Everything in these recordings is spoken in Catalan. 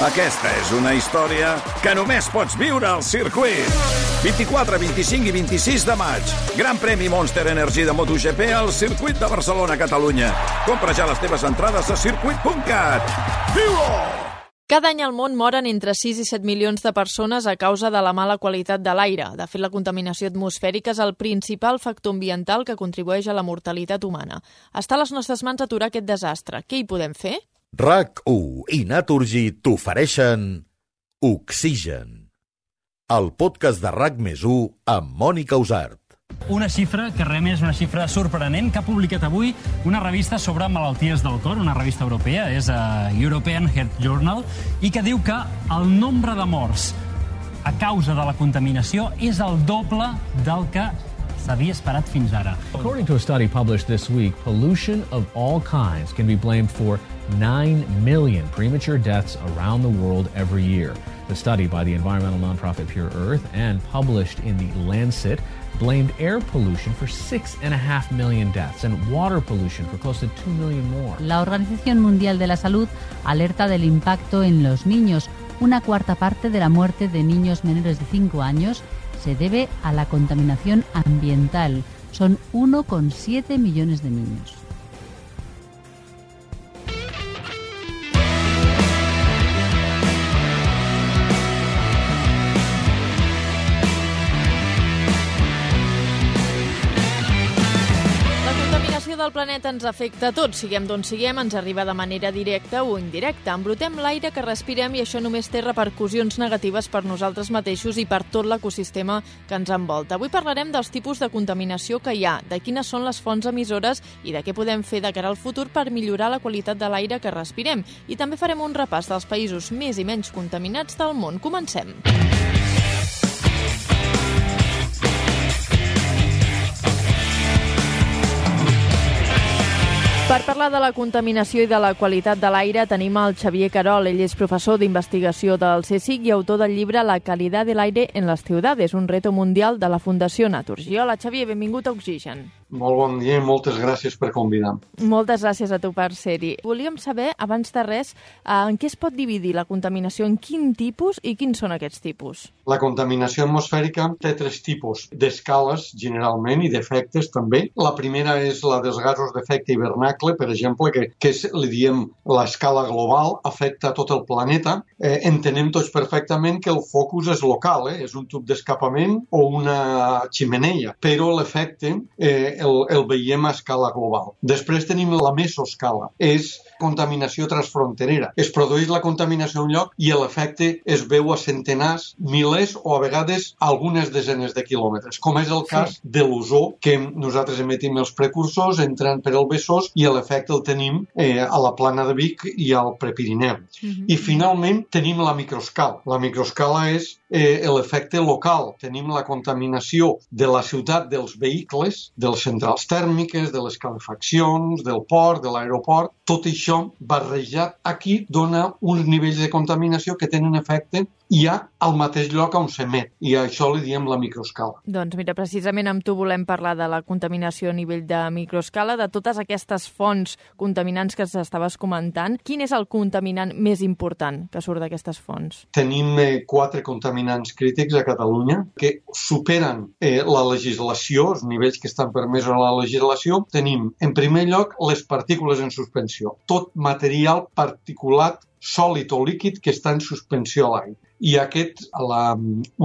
Aquesta és una història que només pots viure al circuit. 24, 25 i 26 de maig. Gran premi Monster Energy de MotoGP al circuit de Barcelona, Catalunya. Compra ja les teves entrades a circuit.cat. Viu-ho! Cada any al món moren entre 6 i 7 milions de persones a causa de la mala qualitat de l'aire. De fet, la contaminació atmosfèrica és el principal factor ambiental que contribueix a la mortalitat humana. Està a les nostres mans aturar aquest desastre. Què hi podem fer? RAC1 i Naturgy t'ofereixen Oxigen, el podcast de RAC més 1 amb Mònica Usart. Una xifra que realment és una xifra sorprenent que ha publicat avui una revista sobre malalties del cor, una revista europea, és a European Health Journal, i que diu que el nombre de morts a causa de la contaminació és el doble del que s'havia esperat fins ara. According to a study published this week, pollution of all kinds can be blamed for 9 million premature deaths around the world every year. The study by the environmental nonprofit Pure Earth and published in the Lancet blamed air pollution for 6.5 million deaths and water pollution for close to 2 million more. La Organización Mundial de la Salud alerta del impacto en los niños. Una cuarta parte de la muerte de niños menores de 5 años se debe a la contaminación ambiental. Son 1,7 millones de niños. Planeta ens afecta a tots, siguem d'on siguem, ens arriba de manera directa o indirecta. Embrutem l'aire que respirem i això només té repercussions negatives per nosaltres mateixos i per tot l'ecosistema que ens envolta. Avui parlarem dels tipus de contaminació que hi ha, de quines són les fonts emissores i de què podem fer de cara al futur per millorar la qualitat de l'aire que respirem. I també farem un repàs dels països més i menys contaminats del món. Comencem. Per parlar de la contaminació i de la qualitat de l'aire tenim el Xavier Carol. Ell és professor d'investigació del CSIC i autor del llibre La calidad del aire en las ciudades, un reto mundial de la Fundació Naturgy. Hola, Xavier, benvingut a Oxigen. Molt bon dia i moltes gràcies per convidar. Moltes gràcies a tu per ser-hi. Volíem saber, abans de res, eh, en què es pot dividir la contaminació, en quin tipus i quins són aquests tipus? La contaminació atmosfèrica té tres tipus d'escales, generalment, i d'efectes també. La primera és la dels gasos d'efecte hivernacle, per exemple, que, que és, li diem l'escala global, afecta a tot el planeta. Eh, entenem tots perfectament que el focus és local, eh? és un tub d'escapament o una ximeneia, però l'efecte eh, el, el veiem a escala global. Després tenim la mesoscala, és contaminació transfronterera. Es produeix la contaminació a un lloc i l'efecte es veu a centenars, milers o a vegades algunes desenes de quilòmetres, com és el cas sí. de l'ozó, que nosaltres emetim els precursors, entren per el Besòs i l'efecte el tenim eh, a la plana de Vic i al Prepirineu. Uh -huh. I finalment tenim la microscala. La microscala és eh, l'efecte local. Tenim la contaminació de la ciutat dels vehicles, de les centrals tèrmiques, de les calefaccions, del port, de l'aeroport. Tot això barrejat aquí dona uns nivells de contaminació que tenen efecte ja al mateix lloc on s'emet, i a això li diem la microescala. Doncs mira, precisament amb tu volem parlar de la contaminació a nivell de microescala, de totes aquestes fonts contaminants que estaves comentant. Quin és el contaminant més important que surt d'aquestes fonts? Tenim eh, quatre contaminants crítics a Catalunya que superen eh, la legislació, els nivells que estan permesos a la legislació. Tenim, en primer lloc, les partícules en suspensió. Tot material particulat sòlid o líquid que està en suspensió a l'aire. I aquest, a la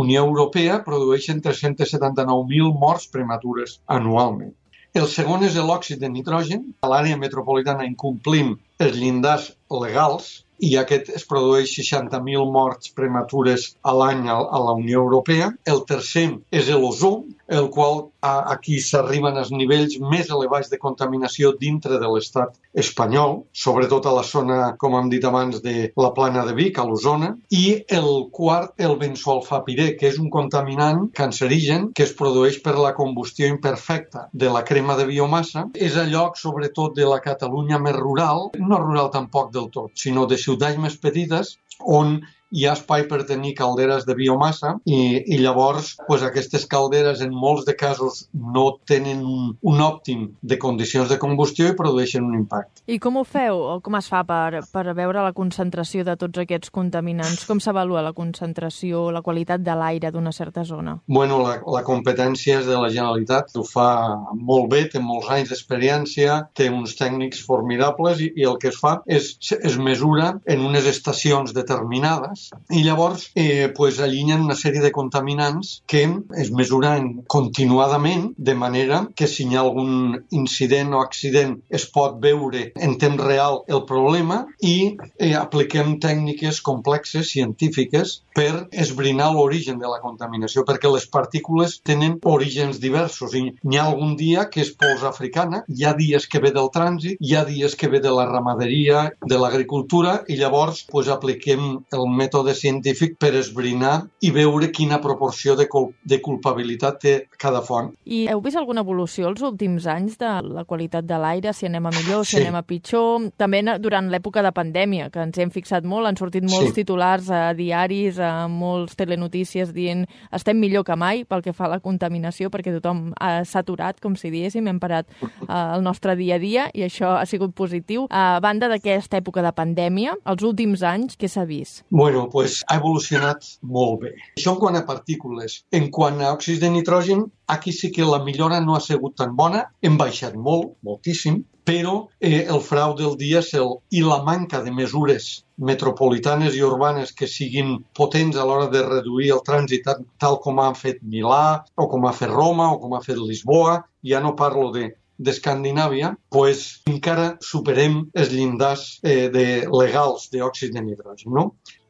Unió Europea, produeixen 379.000 morts prematures anualment. El segon és l'òxid de nitrogen. A l'àrea metropolitana incomplim els llindars legals i aquest es produeix 60.000 morts prematures a l'any a la Unió Europea. El tercer és l'ozó, el qual aquí s'arriben als nivells més elevats de contaminació dintre de l'estat espanyol, sobretot a la zona, com hem dit abans, de la plana de Vic, a l'Osona, i el quart, el benzoalfapirè, que és un contaminant cancerigen que es produeix per la combustió imperfecta de la crema de biomassa. És a lloc, sobretot, de la Catalunya més rural, no rural tampoc del tot, sinó de ciutats més petites, on hi ha espai per tenir calderes de biomassa i, i llavors pues, aquestes calderes en molts de casos no tenen un, un òptim de condicions de combustió i produeixen un impacte. I com ho feu o com es fa per, per veure la concentració de tots aquests contaminants? Com s'avalua la concentració, la qualitat de l'aire d'una certa zona? Bueno, la, la competència és de la Generalitat, ho fa molt bé, té molts anys d'experiència, té uns tècnics formidables i, i el que es fa és es mesura en unes estacions determinades i llavors eh, pues, allinyen una sèrie de contaminants que es mesuren continuadament de manera que si hi ha algun incident o accident es pot veure en temps real el problema i eh, apliquem tècniques complexes, científiques, per esbrinar l'origen de la contaminació, perquè les partícules tenen orígens diversos. I n'hi ha algun dia que és pols africana, hi ha dies que ve del trànsit, hi ha dies que ve de la ramaderia, de l'agricultura, i llavors pues, apliquem el mètode científic per esbrinar i veure quina proporció de, cul de culpabilitat té cada font. I heu vist alguna evolució els últims anys de la qualitat de l'aire, si anem a millor, si sí. anem a pitjor? També durant l'època de pandèmia, que ens hem fixat molt, han sortit molts sí. titulars a diaris, a molts telenotícies dient estem millor que mai pel que fa a la contaminació, perquè tothom ha saturat, com si diéssim, hem parat uh, el nostre dia a dia i això ha sigut positiu. A banda d'aquesta època de pandèmia, els últims anys, què s'ha vist? Bueno, pues ha evolucionat molt bé. Això en quant a partícules. En quant a òxids de nitrogen, aquí sí que la millora no ha sigut tan bona, hem baixat molt, moltíssim, però eh, el frau del dièsel i la manca de mesures metropolitanes i urbanes que siguin potents a l'hora de reduir el trànsit tal com han fet Milà o com ha fet Roma o com ha fet Lisboa, ja no parlo de d'Escandinàvia, pues, encara superem els llindars eh, de, legals d'òxid de nitrogen. No?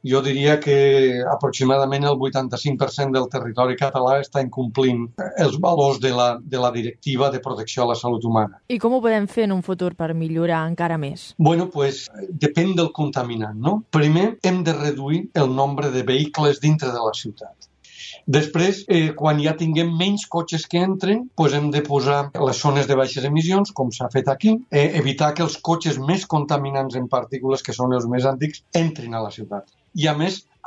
Jo diria que aproximadament el 85% del territori català està incomplint els valors de la, de la directiva de protecció a la salut humana. I com ho podem fer en un futur per millorar encara més? Bueno, pues, depèn del contaminant, no? Primer, hem de reduir el nombre de vehicles dintre de la ciutat. Després, eh, quan ja tinguem menys cotxes que entren, doncs hem de posar les zones de baixes emissions, com s'ha fet aquí, eh, evitar que els cotxes més contaminants en partícules, que són els més antics, entrin a la ciutat. I a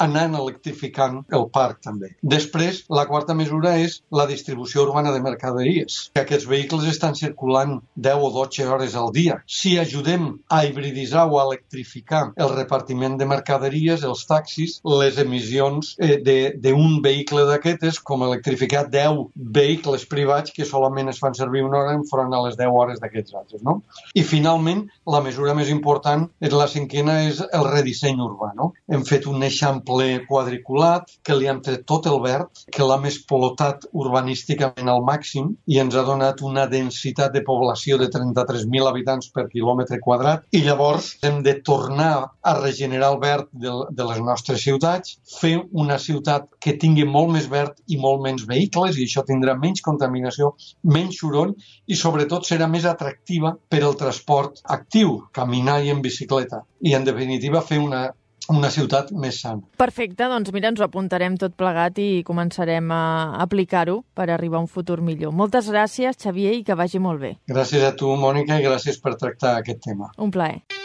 anant electrificant el parc també. Després, la quarta mesura és la distribució urbana de mercaderies, que aquests vehicles estan circulant 10 o 12 hores al dia. Si ajudem a hibriditzar o a electrificar el repartiment de mercaderies, els taxis, les emissions eh, d'un vehicle d'aquestes, com electrificar 10 vehicles privats que solament es fan servir una hora enfront a les 10 hores d'aquests altres. No? I finalment, la mesura més important és la cinquena, és el redisseny urbà. No? Hem fet un eixample ple quadriculat, que li han tret tot el verd, que l'ha més polotat urbanísticament al màxim i ens ha donat una densitat de població de 33.000 habitants per quilòmetre quadrat i llavors hem de tornar a regenerar el verd de les nostres ciutats, fer una ciutat que tingui molt més verd i molt menys vehicles i això tindrà menys contaminació, menys soroll i sobretot serà més atractiva per al transport actiu, caminar i en bicicleta. I en definitiva fer una una ciutat més sana. Perfecte, doncs mira, ens ho apuntarem tot plegat i començarem a aplicar-ho per arribar a un futur millor. Moltes gràcies, Xavier, i que vagi molt bé. Gràcies a tu, Mònica, i gràcies per tractar aquest tema. Un plaer.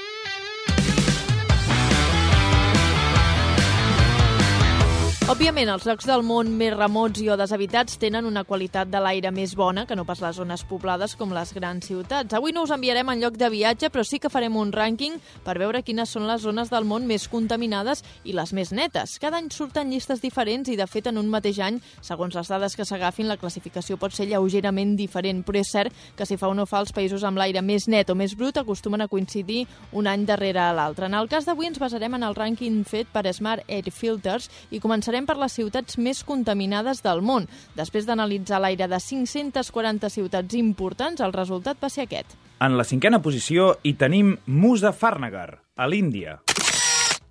Òbviament, els llocs del món més remots i o deshabitats tenen una qualitat de l'aire més bona que no pas les zones poblades com les grans ciutats. Avui no us enviarem en lloc de viatge, però sí que farem un rànquing per veure quines són les zones del món més contaminades i les més netes. Cada any surten llistes diferents i, de fet, en un mateix any, segons les dades que s'agafin, la classificació pot ser lleugerament diferent, però és cert que si fa o no fa els països amb l'aire més net o més brut acostumen a coincidir un any darrere l'altre. En el cas d'avui ens basarem en el rànquing fet per Smart Air Filters i començarem Començarem per les ciutats més contaminades del món. Després d'analitzar l'aire de 540 ciutats importants, el resultat va ser aquest. En la cinquena posició hi tenim Muzaffarnagar, a l'Índia.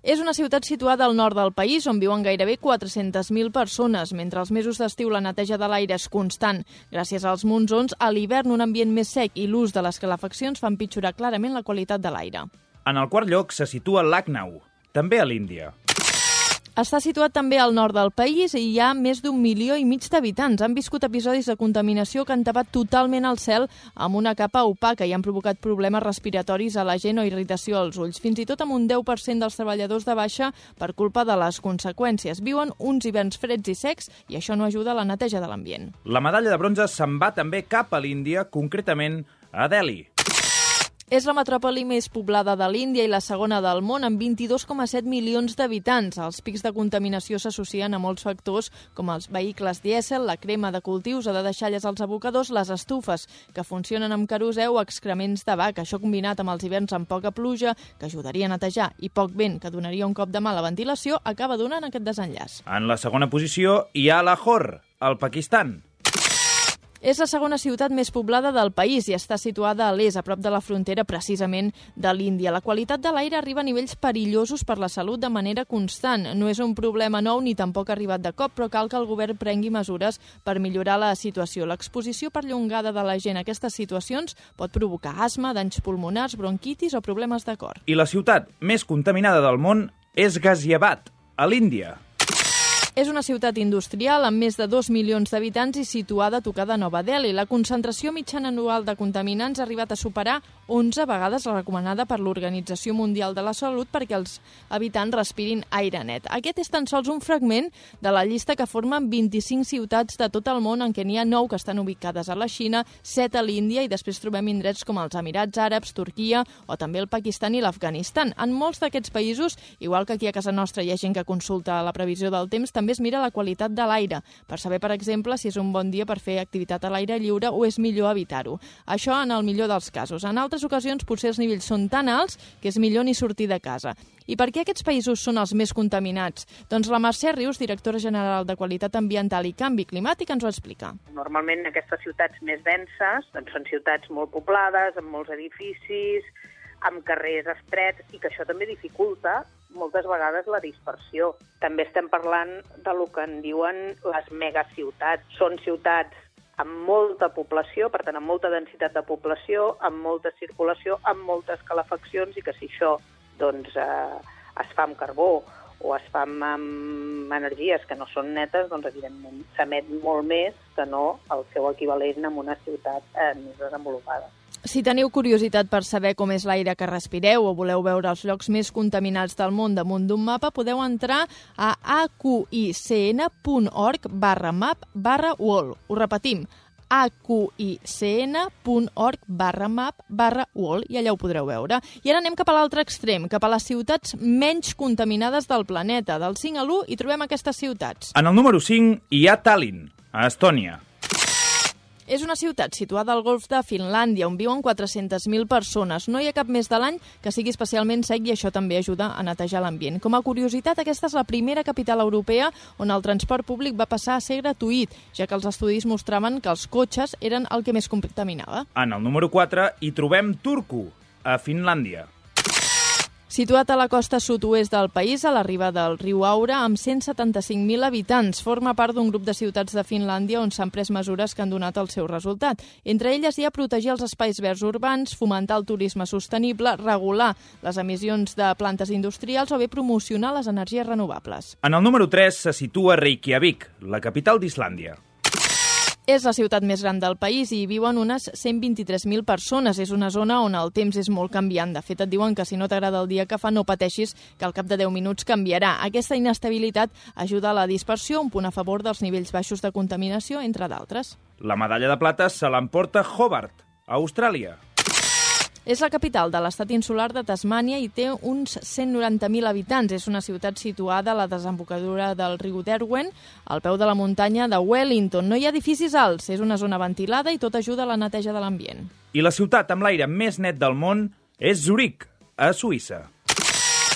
És una ciutat situada al nord del país on viuen gairebé 400.000 persones. Mentre als mesos d'estiu la neteja de l'aire és constant. Gràcies als monsons, a l'hivern un ambient més sec i l'ús de les calefaccions fan pitjorar clarament la qualitat de l'aire. En el quart lloc se situa Lucknow, també a l'Índia. Està situat també al nord del país i hi ha més d'un milió i mig d'habitants. Han viscut episodis de contaminació que han tapat totalment el cel amb una capa opaca i han provocat problemes respiratoris a la gent o irritació als ulls. Fins i tot amb un 10% dels treballadors de baixa per culpa de les conseqüències. Viuen uns hiverns freds i secs i això no ajuda a la neteja de l'ambient. La medalla de bronze se'n va també cap a l'Índia, concretament a Delhi. És la metròpoli més poblada de l'Índia i la segona del món, amb 22,7 milions d'habitants. Els pics de contaminació s'associen a molts factors, com els vehicles dièsel, la crema de cultius o de deixalles als abocadors, les estufes, que funcionen amb querosè o excrements de vaca. Això combinat amb els hiverns amb poca pluja, que ajudaria a netejar, i poc vent, que donaria un cop de mà a la ventilació, acaba donant aquest desenllaç. En la segona posició hi ha Lahore, al Pakistan. És la segona ciutat més poblada del país i està situada a l'est, a prop de la frontera precisament de l'Índia. La qualitat de l'aire arriba a nivells perillosos per la salut de manera constant. No és un problema nou ni tampoc arribat de cop, però cal que el govern prengui mesures per millorar la situació. L'exposició perllongada de la gent a aquestes situacions pot provocar asma, danys pulmonars, bronquitis o problemes de cor. I la ciutat més contaminada del món és Ghaziabad, a l'Índia. És una ciutat industrial amb més de 2 milions d'habitants i situada a tocar de Nova Delhi. La concentració mitjana anual de contaminants ha arribat a superar 11 vegades recomanada per l'Organització Mundial de la Salut perquè els habitants respirin aire net. Aquest és tan sols un fragment de la llista que formen 25 ciutats de tot el món en què n'hi ha 9 que estan ubicades a la Xina, 7 a l'Índia i després trobem indrets com els Emirats Àrabs, Turquia o també el Pakistan i l'Afganistan. En molts d'aquests països, igual que aquí a casa nostra hi ha gent que consulta la previsió del temps, també es mira la qualitat de l'aire, per saber, per exemple, si és un bon dia per fer activitat a l'aire lliure o és millor evitar-ho. Això en el millor dels casos. En altres ocasions potser els nivells són tan alts que és millor ni sortir de casa. I per què aquests països són els més contaminats? Doncs la Mercè Rius, directora general de Qualitat Ambiental i Canvi Climàtic, ens ho explica. Normalment aquestes ciutats més denses doncs són ciutats molt poblades, amb molts edificis, amb carrers estrets, i que això també dificulta moltes vegades la dispersió. També estem parlant de lo que en diuen les megaciutats. Són ciutats amb molta població, per tant, amb molta densitat de població, amb molta circulació, amb moltes calefaccions, i que si això doncs, eh, es fa amb carbó o es fa amb, amb energies que no són netes, doncs evidentment s'emet molt més que no el seu equivalent en una ciutat eh, més desenvolupada. Si teniu curiositat per saber com és l'aire que respireu o voleu veure els llocs més contaminats del món damunt d'un mapa, podeu entrar a aqicn.org barra map barra wall. Ho repetim, aqicn.org barra map barra wall i allà ho podreu veure. I ara anem cap a l'altre extrem, cap a les ciutats menys contaminades del planeta. Del 5 a l'1 hi trobem aquestes ciutats. En el número 5 hi ha Tallinn, a Estònia. És una ciutat situada al golf de Finlàndia, on viuen 400.000 persones. No hi ha cap mes de l'any que sigui especialment sec i això també ajuda a netejar l'ambient. Com a curiositat, aquesta és la primera capital europea on el transport públic va passar a ser gratuït, ja que els estudis mostraven que els cotxes eren el que més contaminava. En el número 4 hi trobem Turku, a Finlàndia. Situat a la costa sud-oest del país, a la riba del riu Aura, amb 175.000 habitants, forma part d'un grup de ciutats de Finlàndia on s'han pres mesures que han donat el seu resultat. Entre elles hi ha protegir els espais verds urbans, fomentar el turisme sostenible, regular les emissions de plantes industrials o bé promocionar les energies renovables. En el número 3 se situa Reykjavik, la capital d'Islàndia. És la ciutat més gran del país i hi viuen unes 123.000 persones. És una zona on el temps és molt canviant. De fet, et diuen que si no t'agrada el dia que fa, no pateixis, que al cap de 10 minuts canviarà. Aquesta inestabilitat ajuda a la dispersió, un punt a favor dels nivells baixos de contaminació, entre d'altres. La medalla de plata se l'emporta Hobart, a Austràlia. És la capital de l'estat insular de Tasmània i té uns 190.000 habitants. És una ciutat situada a la desembocadura del riu Derwen, al peu de la muntanya de Wellington. No hi ha edificis alts, és una zona ventilada i tot ajuda a la neteja de l'ambient. I la ciutat amb l'aire més net del món és Zurich, a Suïssa.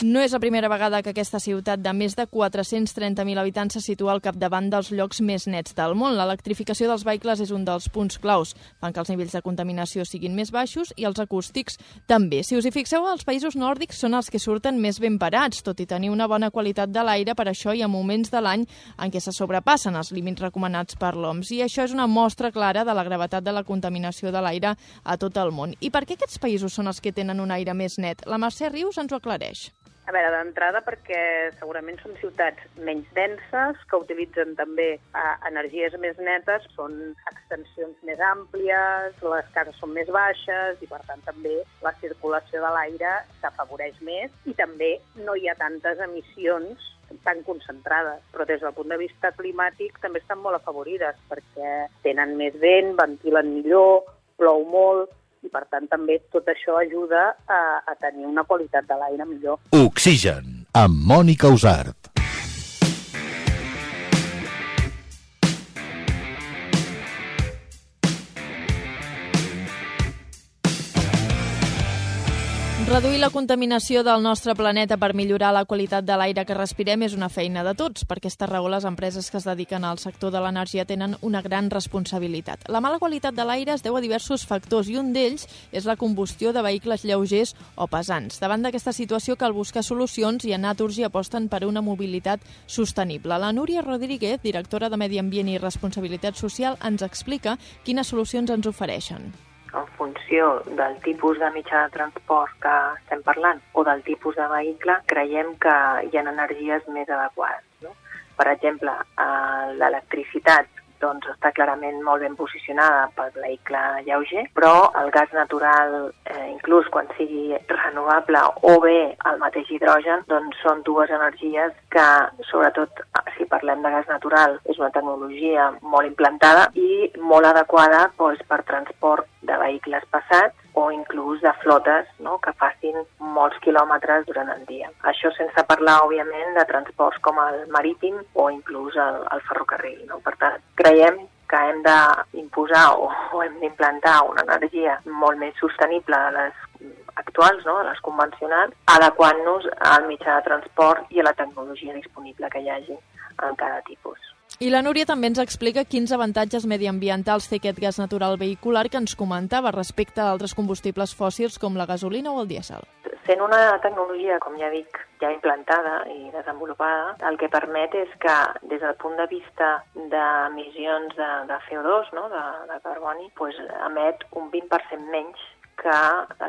No és la primera vegada que aquesta ciutat de més de 430.000 habitants se situa al capdavant dels llocs més nets del món. L'electrificació dels vehicles és un dels punts claus. Fan que els nivells de contaminació siguin més baixos i els acústics també. Si us hi fixeu, els països nòrdics són els que surten més ben parats, tot i tenir una bona qualitat de l'aire, per això hi ha moments de l'any en què se sobrepassen els límits recomanats per l'OMS. I això és una mostra clara de la gravetat de la contaminació de l'aire a tot el món. I per què aquests països són els que tenen un aire més net? La Mercè Rius ens ho aclareix. A veure, d'entrada perquè segurament són ciutats menys denses, que utilitzen també eh, energies més netes, són extensions més àmplies, les cases són més baixes i per tant també la circulació de l'aire s'afavoreix més i també no hi ha tantes emissions tan concentrades, però des del punt de vista climàtic també estan molt afavorides perquè tenen més vent, ventilen millor, plou molt, i per tant també tot això ajuda a, a tenir una qualitat de l'aire millor. Oxigen, amb Mònica Usart. Reduir la contaminació del nostre planeta per millorar la qualitat de l'aire que respirem és una feina de tots. Per aquesta raó, les empreses que es dediquen al sector de l'energia tenen una gran responsabilitat. La mala qualitat de l'aire es deu a diversos factors i un d'ells és la combustió de vehicles lleugers o pesants. Davant d'aquesta situació cal buscar solucions i a Naturgy aposten per una mobilitat sostenible. La Núria Rodríguez, directora de Medi Ambient i Responsabilitat Social, ens explica quines solucions ens ofereixen en funció del tipus de mitjà de transport que estem parlant o del tipus de vehicle, creiem que hi ha energies més adequades. No? Per exemple, eh, l'electricitat doncs està clarament molt ben posicionada pel vehicle lleuger, però el gas natural, eh, inclús quan sigui renovable o bé el mateix hidrogen, doncs són dues energies que, sobretot si parlem de gas natural, és una tecnologia molt implantada i molt adequada doncs, per transport de vehicles passats o inclús de flotes no? que facin molts quilòmetres durant el dia. Això sense parlar, òbviament, de transports com el marítim o inclús el, el ferrocarril. No? Per tant, creiem que hem d'imposar o, o hem d'implantar una energia molt més sostenible de les actuals, no? de les convencionals, adequant-nos al mitjà de transport i a la tecnologia disponible que hi hagi en cada tipus. I la Núria també ens explica quins avantatges mediambientals té aquest gas natural vehicular que ens comentava respecte a altres combustibles fòssils com la gasolina o el dièsel. Sent una tecnologia, com ja dic, ja implantada i desenvolupada, el que permet és que des del punt de vista d'emissions de, de CO2, no? de, de carboni, pues, emet un 20% menys que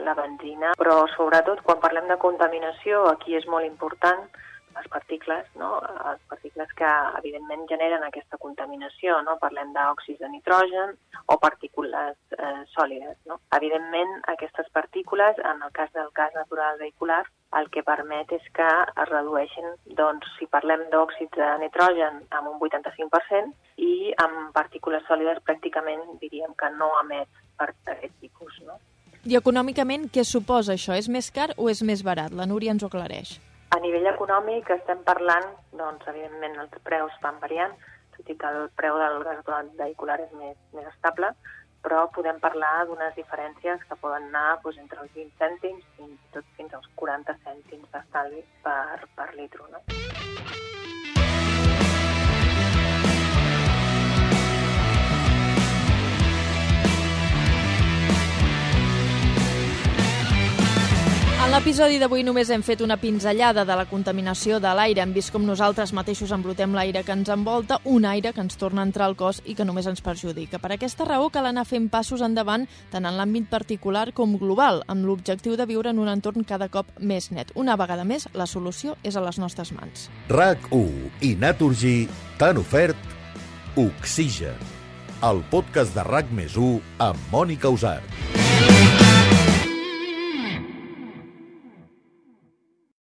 la benzina, però sobretot quan parlem de contaminació, aquí és molt important les particles, no? les particles que evidentment generen aquesta contaminació, no? parlem d'òxids de nitrogen o partícules eh, sòlides. No? Evidentment, aquestes partícules, en el cas del gas natural vehicular, el que permet és que es redueixin, doncs, si parlem d'òxids de nitrogen, amb un 85%, i amb partícules sòlides pràcticament diríem que no emet per aquest tipus. No? I econòmicament, què suposa això? És més car o és més barat? La Núria ens ho aclareix. Econòmic estem parlant, doncs, evidentment, els preus van variant, tot i que el preu del gas vehicular és més, més estable, però podem parlar d'unes diferències que poden anar doncs, entre els 20 cèntims fins tot fins als 40 cèntims d'estalvi per, per litro. No? En l'episodi d'avui només hem fet una pinzellada de la contaminació de l'aire. Hem vist com nosaltres mateixos embrutem l'aire que ens envolta, un aire que ens torna a entrar al cos i que només ens perjudica. Per aquesta raó cal anar fent passos endavant tant en l'àmbit particular com global, amb l'objectiu de viure en un entorn cada cop més net. Una vegada més, la solució és a les nostres mans. RAC1 i Naturgy t'han ofert Oxigen, el podcast de RAC més amb Mònica Usart.